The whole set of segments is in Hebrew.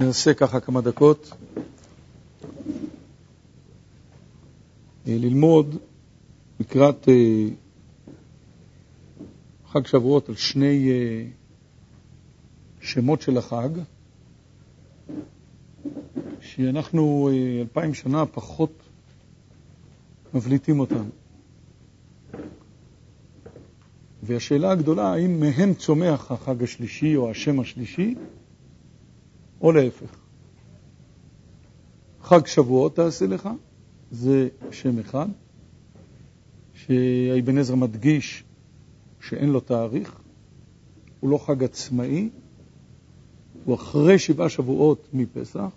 ננסה ככה כמה דקות אה, ללמוד לקראת אה, חג שבועות על שני אה, שמות של החג, שאנחנו אלפיים שנה פחות מבליטים אותם. והשאלה הגדולה, האם מהם צומח החג השלישי או השם השלישי, או להפך. חג שבועות תעשה לך, זה שם אחד, שאבן עזרא מדגיש שאין לו תאריך, הוא לא חג עצמאי, הוא אחרי שבעה שבועות מפסח,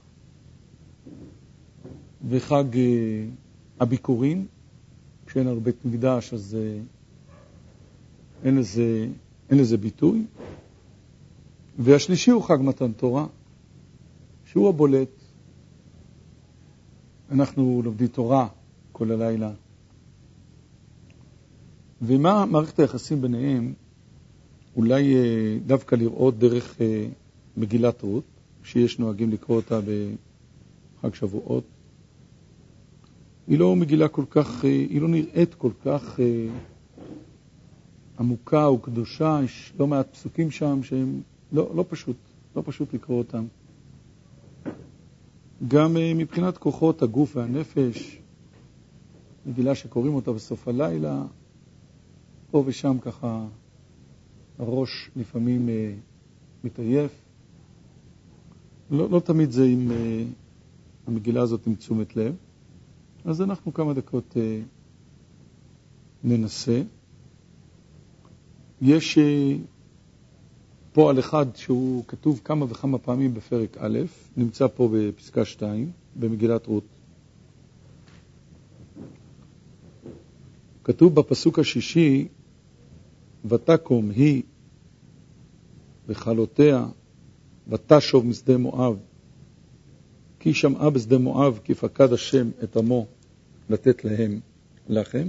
וחג אה, הביקורים, כשאין הרבה בית מקדש אז אה, אין לזה, אין לזה ביטוי. והשלישי הוא חג מתן תורה, שהוא הבולט. אנחנו לומדים תורה כל הלילה. ומה מערכת היחסים ביניהם, אולי אה, דווקא לראות דרך אה, מגילת רות, שיש נוהגים לקרוא אותה בחג שבועות. היא לא מגילה כל כך, אה, היא לא נראית כל כך עמוקה וקדושה, יש לא מעט פסוקים שם שהם לא, לא פשוט, לא פשוט לקרוא אותם. גם אה, מבחינת כוחות הגוף והנפש, מגילה שקוראים אותה בסוף הלילה, פה ושם ככה הראש לפעמים אה, מתעייף. לא, לא תמיד זה עם אה, המגילה הזאת עם תשומת לב, אז אנחנו כמה דקות ננסה. יש פועל אחד שהוא כתוב כמה וכמה פעמים בפרק א', נמצא פה בפסקה 2 במגילת רות. כתוב בפסוק השישי, ותקום היא וכלותיה ותשוב משדה מואב, כי שמעה בשדה מואב כי פקד השם את עמו לתת להם לחם.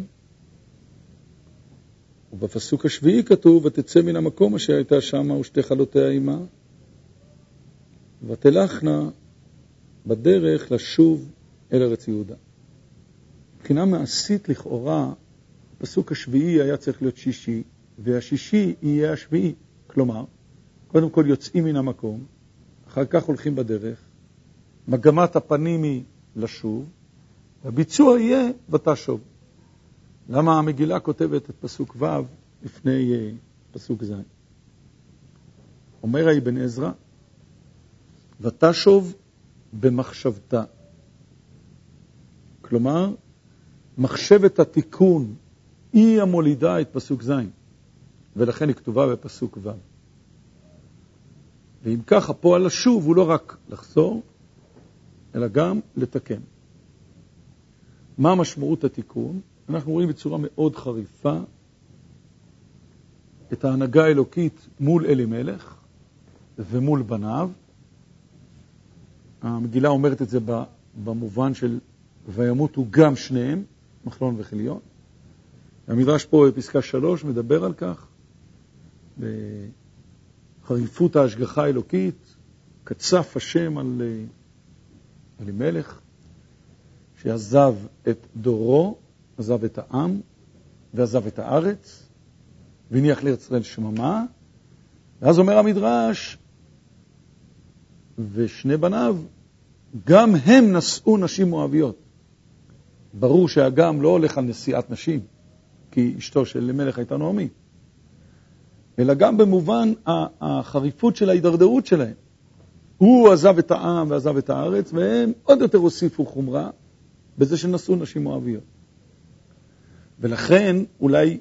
ובפסוק השביעי כתוב, ותצא מן המקום אשר הייתה שמה ושתי חלותיה עמה, ותלכנה בדרך לשוב אל ארץ יהודה. מבחינה מעשית לכאורה, הפסוק השביעי היה צריך להיות שישי, והשישי יהיה השביעי. כלומר, קודם כל יוצאים מן המקום, אחר כך הולכים בדרך, מגמת הפנים היא לשוב, והביצוע יהיה ותשוב. למה המגילה כותבת את פסוק ו' לפני uh, פסוק ז'? אומר האבן עזרא, ותשוב במחשבתה. כלומר, מחשבת התיקון היא המולידה את פסוק ז', ולכן היא כתובה בפסוק ו'. ואם כך, הפועל לשוב הוא לא רק לחזור, אלא גם לתקן. מה משמעות התיקון? אנחנו רואים בצורה מאוד חריפה את ההנהגה האלוקית מול אלימלך ומול בניו. המגילה אומרת את זה במובן של וימותו גם שניהם, מחלון וחיליון. המדרש פה בפסקה שלוש מדבר על כך, בחריפות ההשגחה האלוקית, קצף השם על אלימלך, שעזב את דורו עזב את העם ועזב את הארץ, והניח לארץ ישראל שממה, ואז אומר המדרש, ושני בניו, גם הם נשאו נשים מואביות. ברור שהאגם לא הולך על נשיאת נשים, כי אשתו של מלך הייתה נעמי, אלא גם במובן החריפות של ההידרדרות שלהם. הוא עזב את העם ועזב את הארץ, והם עוד יותר הוסיפו חומרה בזה שנשאו נשים מואביות. ולכן אולי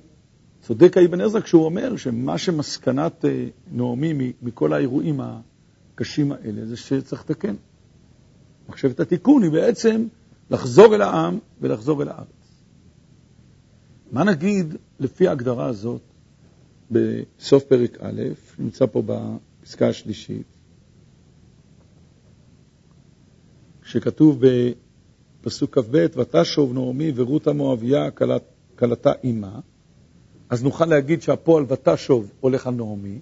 צודק האבן עזרא כשהוא אומר שמה שמסקנת אה, נעמי מכל האירועים הקשים האלה זה שצריך לתקן. מחשבת התיקון היא בעצם לחזור אל העם ולחזור אל הארץ. מה נגיד לפי ההגדרה הזאת בסוף פרק א', נמצא פה בפסקה השלישית, שכתוב בפסוק כ"ב, ותשוב נעמי ורות המואביה כלת כלתה אימה, אז נוכל להגיד שהפועל ותשוב הולך על נעמי,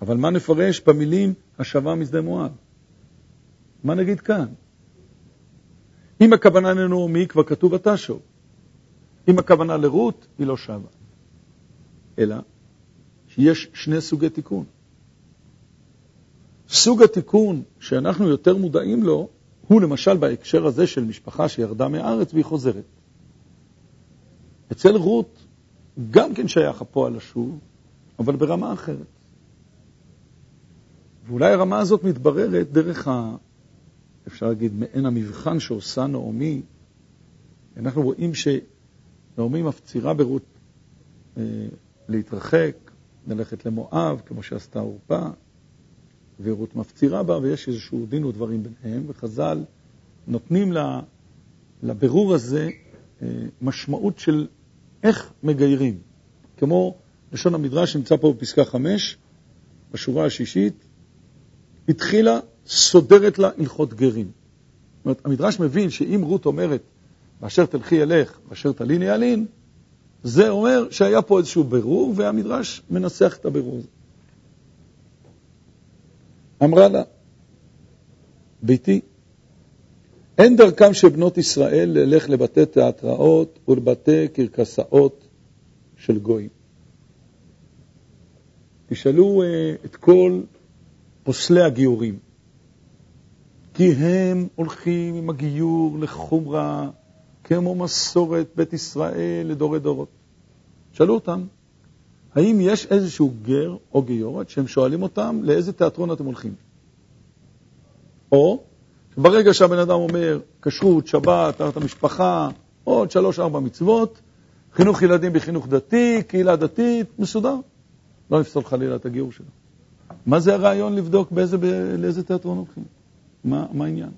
אבל מה נפרש במילים השבה משדה מואב? מה נגיד כאן? אם הכוונה לנעמי, כבר כתוב ותשוב. אם הכוונה לרות, היא לא שבה. אלא שיש שני סוגי תיקון. סוג התיקון שאנחנו יותר מודעים לו, הוא למשל בהקשר הזה של משפחה שירדה מהארץ והיא חוזרת. אצל רות גם כן שייך הפועל לשוב, אבל ברמה אחרת. ואולי הרמה הזאת מתבררת דרך, ה, אפשר להגיד, מעין המבחן שעושה נעמי. אנחנו רואים שנעמי מפצירה ברות אה, להתרחק, ללכת למואב, כמו שעשתה עורפה, ורות מפצירה בה, ויש איזשהו דין ודברים ביניהם, וחז"ל נותנים לבירור הזה אה, משמעות של איך מגיירים. כמו לשון המדרש שנמצא פה בפסקה חמש, בשורה השישית, התחילה סודרת לה הלכות גרים. זאת אומרת, המדרש מבין שאם רות אומרת, באשר תלכי אלך, באשר תליני ילין, זה אומר שהיה פה איזשהו בירור, והמדרש מנסח את הבירור הזה. אמרה לה, ביתי, אין דרכם של בנות ישראל ללך לבתי תיאטראות ולבתי קרקסאות של גויים. תשאלו uh, את כל פוסלי הגיורים, כי הם הולכים עם הגיור לחומרה כמו מסורת בית ישראל לדורי דורות. שאלו אותם, האם יש איזשהו גר או גיורת שהם שואלים אותם לאיזה תיאטרון אתם הולכים? או ברגע שהבן אדם אומר כשרות, שבת, תחת המשפחה, עוד שלוש-ארבע מצוות, חינוך ילדים בחינוך דתי, קהילה דתית, מסודר. לא נפסול חלילה את הגיור שלו. מה זה הרעיון לבדוק באיזה, לאיזה תיאטרון הולכים? מה, מה העניין?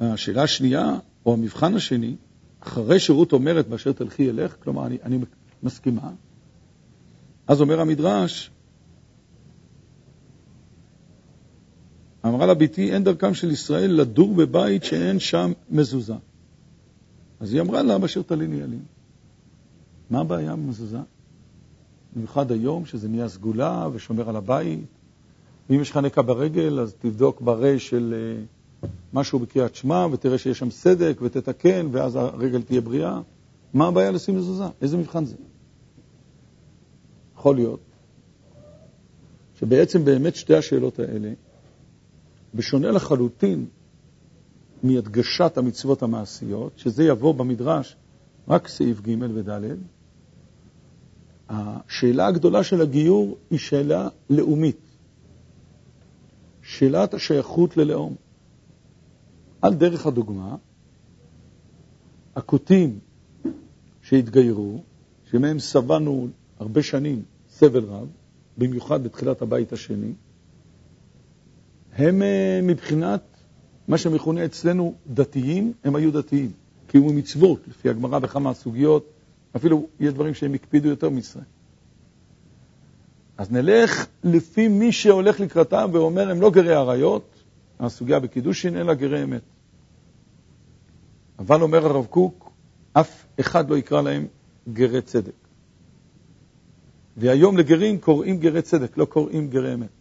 השאלה השנייה, או המבחן השני, אחרי שרות אומרת באשר תלכי אלך, כלומר, אני, אני מסכימה, אז אומר המדרש, אמרה לה ביתי, אין דרכם של ישראל לדור בבית שאין שם מזוזה. אז היא אמרה לה, באשר תליני ילין. מה הבעיה במזוזה? במיוחד היום, שזה נהיה סגולה ושומר על הבית. ואם יש לך נקע ברגל, אז תבדוק ברי של אה, משהו בקריאת שמע, ותראה שיש שם סדק, ותתקן, ואז הרגל תהיה בריאה. מה הבעיה לשים מזוזה? איזה מבחן זה? יכול להיות שבעצם באמת שתי השאלות האלה בשונה לחלוטין מהדגשת המצוות המעשיות, שזה יבוא במדרש רק סעיף ג' וד', השאלה הגדולה של הגיור היא שאלה לאומית. שאלת השייכות ללאום. על דרך הדוגמה, הכותים שהתגיירו, שמהם שבענו הרבה שנים סבל רב, במיוחד בתחילת הבית השני, הם אה, מבחינת מה שמכונה אצלנו דתיים, הם היו דתיים. קיום מצוות, לפי הגמרא בכמה סוגיות, אפילו יש דברים שהם הקפידו יותר מישראל. אז נלך לפי מי שהולך לקראתם ואומר, הם לא גרי עריות, הסוגיה בקידושין, אלא גרי אמת. אבל אומר הרב קוק, אף אחד לא יקרא להם גרי צדק. והיום לגרים קוראים גרי צדק, לא קוראים גרי אמת.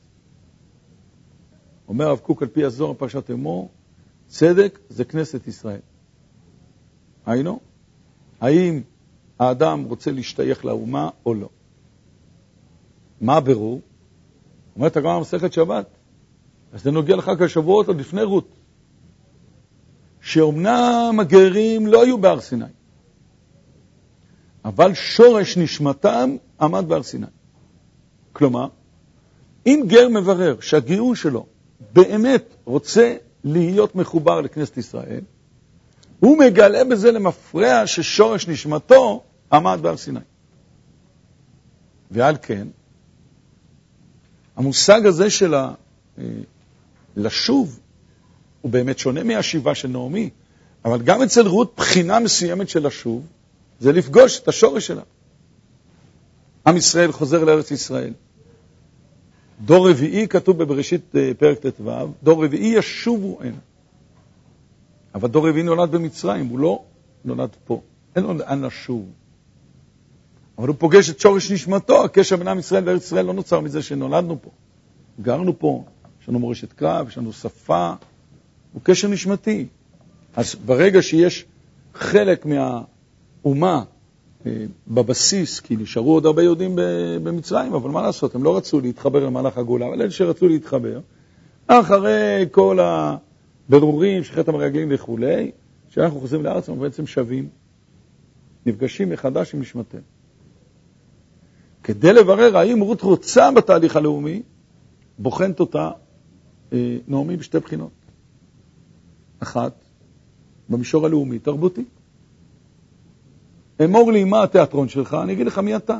אומר הרב קוק על פי הזוהר פרשת אמור, צדק זה כנסת ישראל. היינו, האם האדם רוצה להשתייך לאומה או לא? מה הבירור? אומרת הגמרא במסכת שבת, אז זה נוגע לחג השבועות עוד לפני רות, שאומנם הגרים לא היו בהר סיני, אבל שורש נשמתם עמד בהר סיני. כלומר, אם גר מברר שהגיור שלו באמת רוצה להיות מחובר לכנסת ישראל, הוא מגלה בזה למפרע ששורש נשמתו עמד בהר סיני. ועל כן, המושג הזה של ה... אה, לשוב הוא באמת שונה מהשיבה של נעמי, אבל גם אצל רות בחינה מסוימת של לשוב זה לפגוש את השורש שלה. עם ישראל חוזר לארץ ישראל. דור רביעי כתוב בבראשית אה, פרק ט"ו, דור רביעי ישובו הנה. אבל דור רביעי נולד במצרים, הוא לא נולד פה, אין לו לאן לשוב. אבל הוא פוגש את שורש נשמתו, הקשר בין עם ישראל וארץ ישראל לא נוצר מזה שנולדנו פה. גרנו פה, יש לנו מורשת קרב, יש לנו שפה, הוא קשר נשמתי. אז ברגע שיש חלק מהאומה בבסיס, כי נשארו עוד הרבה יהודים במצרים, אבל מה לעשות, הם לא רצו להתחבר למהלך הגאולה, אבל אלה שרצו להתחבר, אחרי כל הבירורים חטא המרגלים וכולי, כשאנחנו חוזרים לארץ, אנחנו בעצם שווים, נפגשים מחדש עם נשמתנו. כדי לברר האם רות רוצה בתהליך הלאומי, בוחנת אותה אה, נעמי בשתי בחינות. אחת, במישור הלאומי-תרבותי. אמור לי מה התיאטרון שלך, אני אגיד לך מי אתה.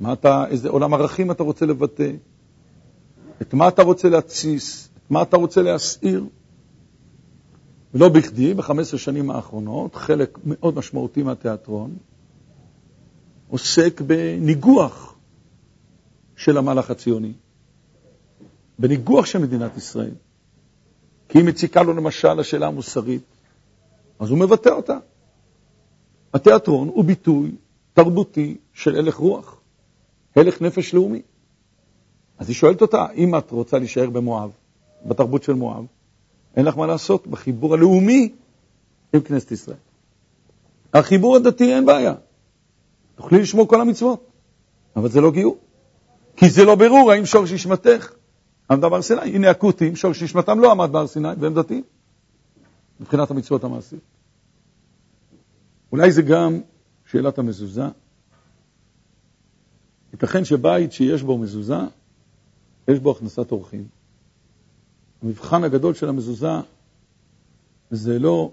מה אתה, איזה עולם ערכים אתה רוצה לבטא, את מה אתה רוצה להתסיס, את מה אתה רוצה להסעיר. ולא בכדי, ב-15 שנים האחרונות, חלק מאוד משמעותי מהתיאטרון עוסק בניגוח של המהלך הציוני, בניגוח של מדינת ישראל. כי היא מציקה לו למשל השאלה המוסרית, אז הוא מבטא אותה. התיאטרון הוא ביטוי תרבותי של הלך רוח, הלך נפש לאומי. אז היא שואלת אותה, אם את רוצה להישאר במואב, בתרבות של מואב, אין לך מה לעשות בחיבור הלאומי עם כנסת ישראל. החיבור הדתי אין בעיה, תוכלי לשמור כל המצוות, אבל זה לא גיור. כי זה לא ברור האם שורש נשמתך עמדה בהר סיני. הנה הכותים, שורש נשמתם לא עמד בהר סיני, והם דתיים, מבחינת המצוות המעשיות. אולי זה גם שאלת המזוזה. ייתכן שבית שיש בו מזוזה, יש בו הכנסת אורחים. המבחן הגדול של המזוזה זה לא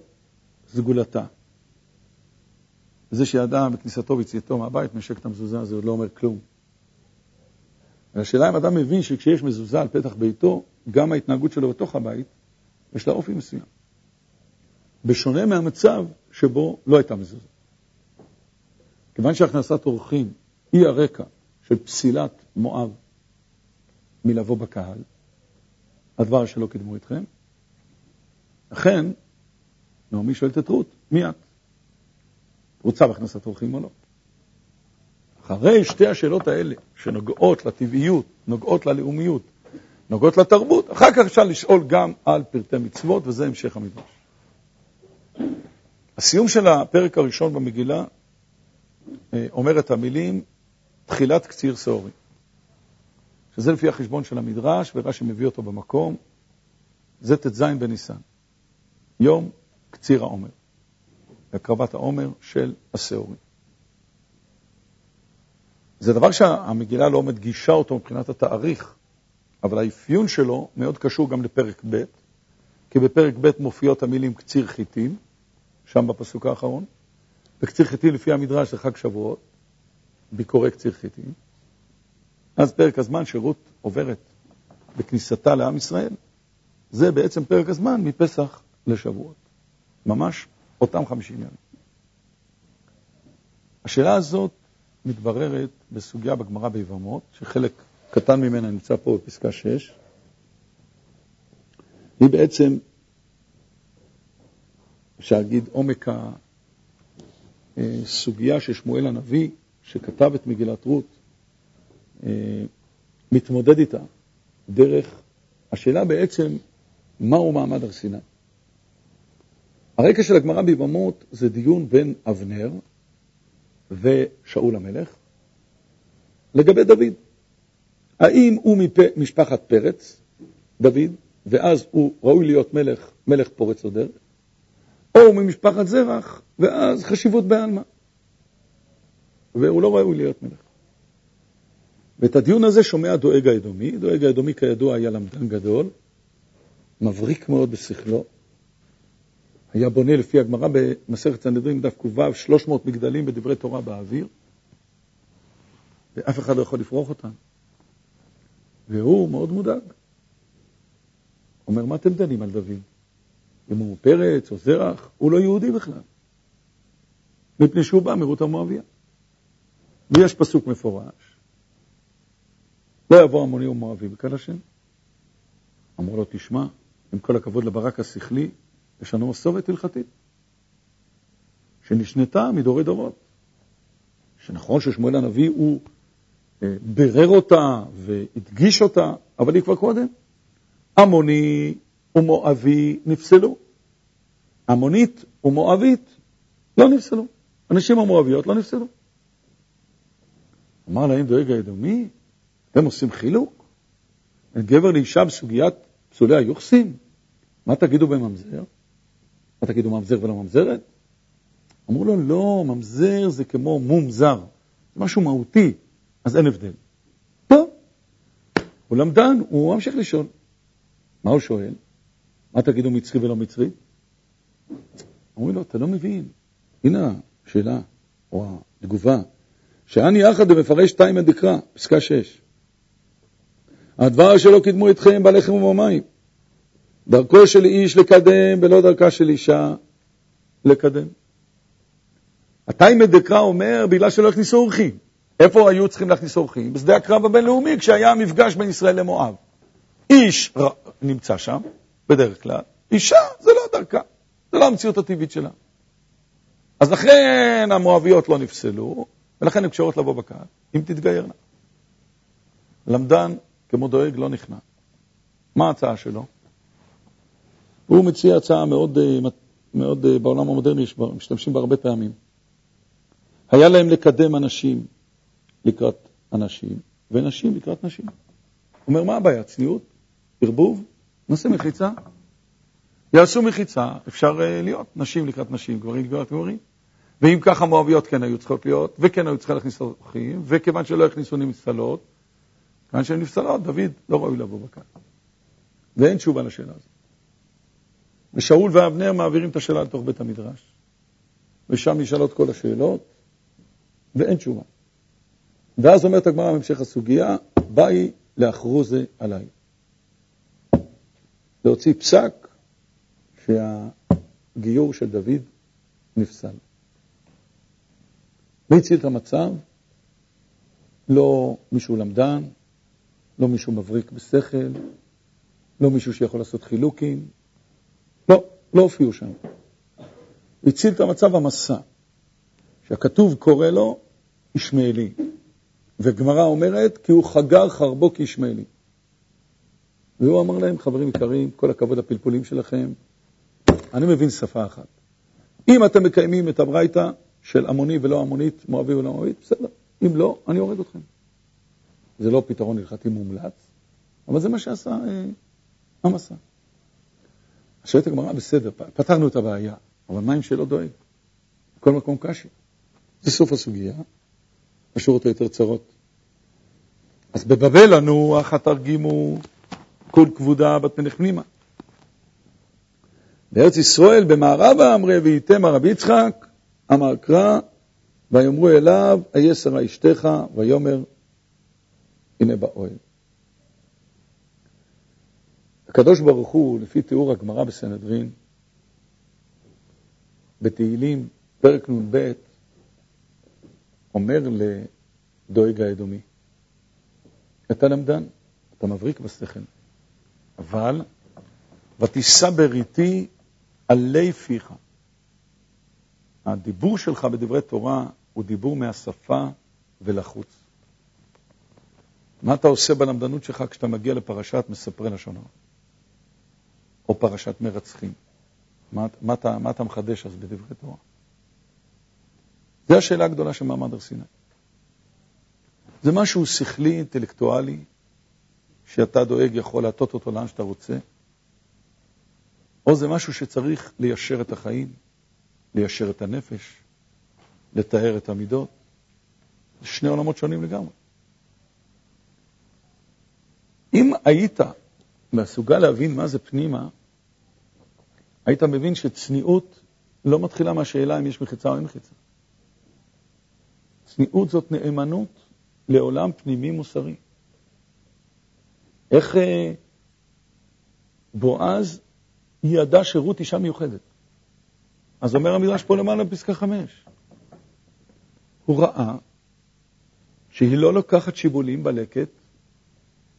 סגולתה. זה שאדם בכניסתו ויציאתו מהבית משק את המזוזה, זה עוד לא אומר כלום. והשאלה אם אדם מבין שכשיש מזוזה על פתח ביתו, גם ההתנהגות שלו בתוך הבית, יש לה אופי מסוים. בשונה מהמצב שבו לא הייתה מזוזה. כיוון שהכנסת אורחים היא הרקע של פסילת מואב מלבוא בקהל, הדבר שלא קידמו אתכם, לכן נעמי שואלת את רות, מי את? רוצה בהכנסת אורחים או לא? אחרי שתי השאלות האלה, שנוגעות לטבעיות, נוגעות ללאומיות, נוגעות לתרבות, אחר כך אפשר לשאול גם על פרטי מצוות, וזה המשך המדרש. הסיום של הפרק הראשון במגילה אה, אומר את המילים תחילת קציר שעורי, שזה לפי החשבון של המדרש, ורש"י מביא אותו במקום, זה ט"ז בניסן, יום קציר העומר, הקרבת העומר של השעורים. זה דבר שהמגילה לא מדגישה אותו מבחינת התאריך, אבל האפיון שלו מאוד קשור גם לפרק ב', כי בפרק ב' מופיעות המילים קציר חיטים, שם בפסוק האחרון, וקציר חיטים לפי המדרש זה חג שבועות, ביקורי קציר חיטים. אז פרק הזמן שרות עוברת בכניסתה לעם ישראל, זה בעצם פרק הזמן מפסח לשבועות. ממש אותם חמישים ימים. השאלה הזאת מתבררת בסוגיה בגמרא ביבמות, שחלק קטן ממנה נמצא פה בפסקה 6. היא בעצם, אפשר להגיד, עומק הסוגיה ששמואל הנביא, שכתב את מגילת רות, מתמודד איתה דרך השאלה בעצם, מהו מעמד הר סיני? הרקע של הגמרא ביבמות זה דיון בין אבנר, ושאול המלך, לגבי דוד. האם הוא ממשפחת פרץ, דוד, ואז הוא ראוי להיות מלך, מלך פורץ הדרך, או ממשפחת זרח, ואז חשיבות בעלמא, והוא לא ראוי להיות מלך. ואת הדיון הזה שומע דואג האדומי, דואג האדומי כידוע היה למדן גדול, מבריק מאוד בשכלו, היה בונה לפי הגמרא במסכת סנהדרין דף ק"ו 300 מגדלים בדברי תורה באוויר, ואף אחד לא יכול לפרוח אותם. והוא מאוד מודאג. אומר, מה אתם דנים על דוד? אם הוא פרץ או זרח, הוא לא יהודי בכלל. מפני שהוא בא מרות המואביה. ויש פסוק מפורש, לא יבוא המוני ומואבי בקהל השם. אמרו לו, תשמע, עם כל הכבוד לברק השכלי, יש לנו מסורת הלכתית, שנשנתה מדורי דורות. שנכון ששמואל הנביא הוא אה, בירר אותה והדגיש אותה, אבל היא כבר קודם. עמוני ומואבי נפסלו. עמונית ומואבית לא נפסלו. הנשים המואביות לא נפסלו. אמר להם דואג האדומי, אתם עושים חילוק? גבר לאישה בסוגיית פסולי היוחסין? מה תגידו בממזר? מה תגידו ממזר ולא ממזרת? אמרו לו, לא, ממזר זה כמו מום זר, זה משהו מהותי, אז אין הבדל. טוב, הוא למדן, הוא ממשיך לשאול. מה הוא שואל? מה תגידו מצרי ולא מצרי? אומרים לו, אתה לא מבין. הנה השאלה, או התגובה. שאני יחד ומפרש תימא דקרא, פסקה 6. הדבר שלא קידמו אתכם בלחם ובמים. דרכו של איש לקדם ולא דרכה של אישה לקדם. התימא דקרא אומר בגלל שלא הכניסו אורחים. איפה היו צריכים להכניס אורחים? בשדה הקרב הבינלאומי כשהיה המפגש בין ישראל למואב. איש ר... נמצא שם, בדרך כלל, אישה זה לא דרכה, זה לא המציאות הטבעית שלה. אז לכן המואביות לא נפסלו, ולכן הן קשורות לבוא בקהל, אם תתגיירנה. למדן, כמו דואג, לא נכנע. מה ההצעה שלו? הוא מציע הצעה מאוד, אה, מאוד אה, בעולם המודרני, משתמשים בה הרבה פעמים. היה להם לקדם אנשים לקראת אנשים, ונשים לקראת נשים. הוא אומר, מה הבעיה? צניעות? ערבוב? נעשה מחיצה. יעשו מחיצה, אפשר uh, להיות נשים לקראת נשים, גברים לקראת גברים. ואם ככה מואביות כן היו צריכות להיות, וכן היו צריכות להכניס אורחים, וכיוון שלא הכניסו נפסלות, כיוון שהן נפסלות, דוד לא ראוי לבוא בקהל. ואין תשובה לשאלה הזאת. ושאול ואבנר מעבירים את השאלה לתוך בית המדרש, ושם נשאלות כל השאלות, ואין תשובה. ואז אומרת הגמרא בהמשך הסוגיה, באי לאחרוזה עליי. להוציא פסק שהגיור של דוד נפסל. והציל את המצב, לא מישהו למדן, לא מישהו מבריק בשכל, לא מישהו שיכול לעשות חילוקים, לא, לא הופיעו שם. הציל את המצב המסע, שהכתוב קורא לו ישמעאלי, וגמרא אומרת כי הוא חגר חרבו כישמעאלי. והוא אמר להם, חברים יקרים, כל הכבוד לפלפולים שלכם, אני מבין שפה אחת. אם אתם מקיימים את הברייתא של עמוני ולא עמונית, מואבי ולא מואבית, בסדר. אם לא, אני הורג אתכם. זה לא פתרון הלכתי מומלץ, אבל זה מה שעשה אה, המסע. שואלת הגמרא, בסדר, פתרנו את הבעיה, אבל מה עם שלא דואג? בכל מקום קשה. זה סוף הסוגיה, השורות היותר צרות. אז בבבל לנו, אך התרגימו כל כבודה בת מלך פנימה. בארץ ישראל, במערבה אמרי וייתם הרבי יצחק, אמר קרא, ויאמרו אליו, איה שרה אשתך, ויאמר, הנה באוהל. הקדוש ברוך הוא, לפי תיאור הגמרא בסנהדרין, בתהילים, פרק נ"ב, אומר לדואג האדומי, אתה למדן, אתה מבריק בשכל, אבל ותישא בריתי עלי פיך. הדיבור שלך בדברי תורה הוא דיבור מהשפה ולחוץ. מה אתה עושה בלמדנות שלך כשאתה מגיע לפרשת מספרי הרע? או פרשת מרצחים? מה, מה, אתה, מה אתה מחדש אז בדברי תורה? זו השאלה הגדולה של מעמד הר סיני. זה משהו שכלי, אינטלקטואלי, שאתה דואג יכול להטות אותו לאן שאתה רוצה, או זה משהו שצריך ליישר את החיים, ליישר את הנפש, לתאר את המידות. זה שני עולמות שונים לגמרי. אם היית מסוגל להבין מה זה פנימה, היית מבין שצניעות לא מתחילה מהשאלה אם יש מחיצה או אין מחיצה. צניעות זאת נאמנות לעולם פנימי מוסרי. איך אה, בועז ידע שרות אישה מיוחדת? אז אומר המדרש פה למעלה בפסקה חמש. הוא ראה שהיא לא לוקחת שיבולים בלקט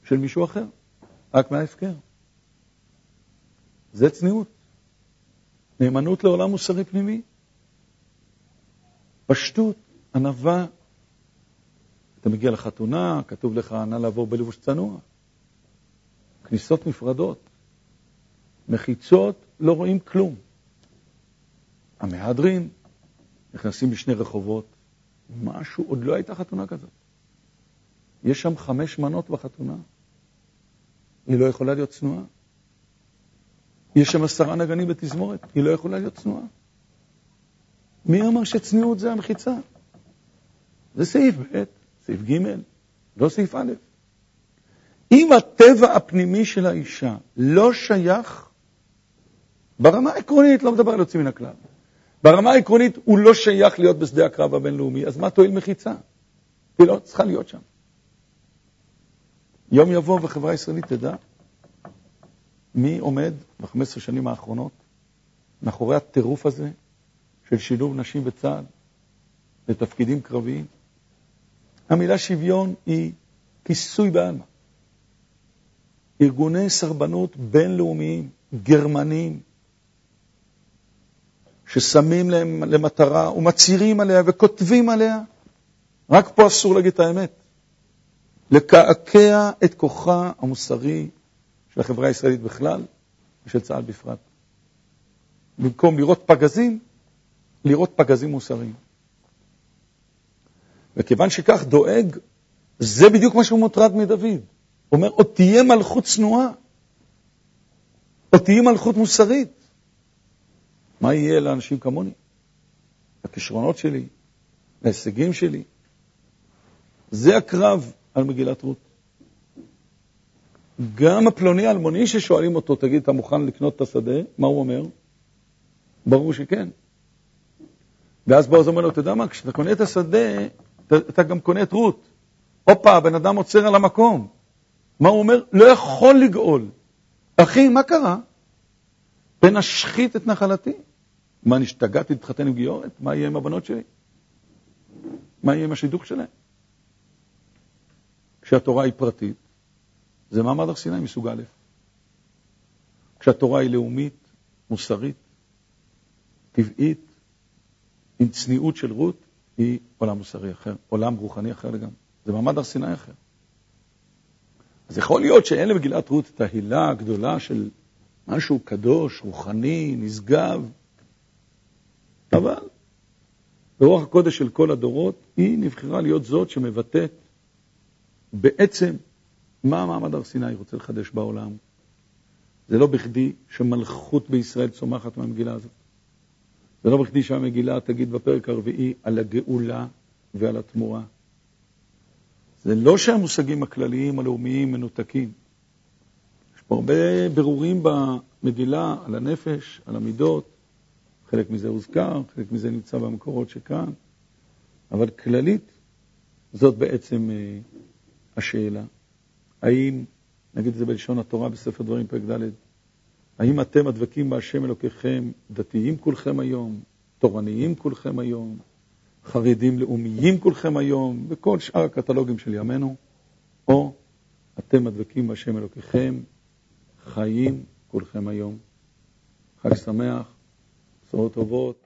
של מישהו אחר, רק מההפקר. זה צניעות. נאמנות לעולם מוסרי פנימי. פשטות, ענווה. אתה מגיע לחתונה, כתוב לך, נא לעבור בלבוש צנוע. כניסות נפרדות. מחיצות, לא רואים כלום. המהדרין נכנסים בשני רחובות, משהו, עוד לא הייתה חתונה כזאת. יש שם חמש מנות בחתונה. היא לא יכולה להיות צנועה. יש שם עשרה נגנים בתזמורת, היא לא יכולה להיות צנועה. מי אמר שצניעות זה המחיצה? זה סעיף ב', סעיף ג', לא סעיף א'. אם הטבע הפנימי של האישה לא שייך, ברמה העקרונית, לא מדבר על יוצאים מן הכלל, ברמה העקרונית הוא לא שייך להיות בשדה הקרב הבינלאומי, אז מה תועיל מחיצה? היא לא צריכה להיות שם. יום יבוא וחברה הישראלית תדע מי עומד ב-15 שנים האחרונות מאחורי הטירוף הזה של שילוב נשים בצה"ל לתפקידים קרביים. המילה שוויון היא כיסוי בעלמא. ארגוני סרבנות בינלאומיים, גרמניים, ששמים להם למטרה ומצהירים עליה וכותבים עליה, רק פה אסור להגיד את האמת. לקעקע את כוחה המוסרי של החברה הישראלית בכלל ושל צה"ל בפרט. במקום לראות פגזים, לראות פגזים מוסריים. וכיוון שכך דואג, זה בדיוק מה שהוא מוטרד מדוד. אומר, עוד תהיה מלכות צנועה, עוד תהיה מלכות מוסרית. מה יהיה לאנשים כמוני? לכישרונות שלי, להישגים שלי. זה הקרב על מגילת רות. גם הפלוני האלמוני ששואלים אותו, תגיד, אתה מוכן לקנות את השדה? מה הוא אומר? ברור שכן. ואז בועז אומר לו, אתה יודע מה, כשאתה קונה את השדה, אתה, אתה גם קונה את רות. הופה, הבן אדם עוצר על המקום. מה הוא אומר? לא יכול לגאול. אחי, מה קרה? פן אשחית את נחלתי. מה, נשתגעתי להתחתן עם גיורת? מה יהיה עם הבנות שלי? מה יהיה עם השידוך שלהם? כשהתורה היא פרטית, זה מעמד הר סיני מסוג א'. כשהתורה היא לאומית, מוסרית, טבעית, עם צניעות של רות, היא עולם מוסרי אחר, עולם רוחני אחר לגמרי. זה מעמד הר סיני אחר. אז יכול להיות שאין למגילת רות את ההילה הגדולה של משהו קדוש, רוחני, נשגב, אבל ברוח הקודש של כל הדורות, היא נבחרה להיות זאת שמבטאת בעצם מה המעמד הר סיני רוצה לחדש בעולם. זה לא בכדי שמלכות בישראל צומחת מהמגילה הזאת. זה לא בכדי שהמגילה תגיד בפרק הרביעי על הגאולה ועל התמורה. זה לא שהמושגים הכלליים הלאומיים מנותקים. יש פה הרבה ברורים במגילה על הנפש, על המידות, חלק מזה הוזכר, חלק מזה נמצא במקורות שכאן, אבל כללית זאת בעצם אה, השאלה. האם, נגיד את זה בלשון התורה בספר דברים פרק ד', האם אתם הדבקים בהשם אלוקיכם, דתיים כולכם היום, תורניים כולכם היום, חרדים לאומיים כולכם היום, וכל שאר הקטלוגים של ימינו, או אתם הדבקים בהשם אלוקיכם, חיים כולכם היום. חג שמח, בשורות טובות.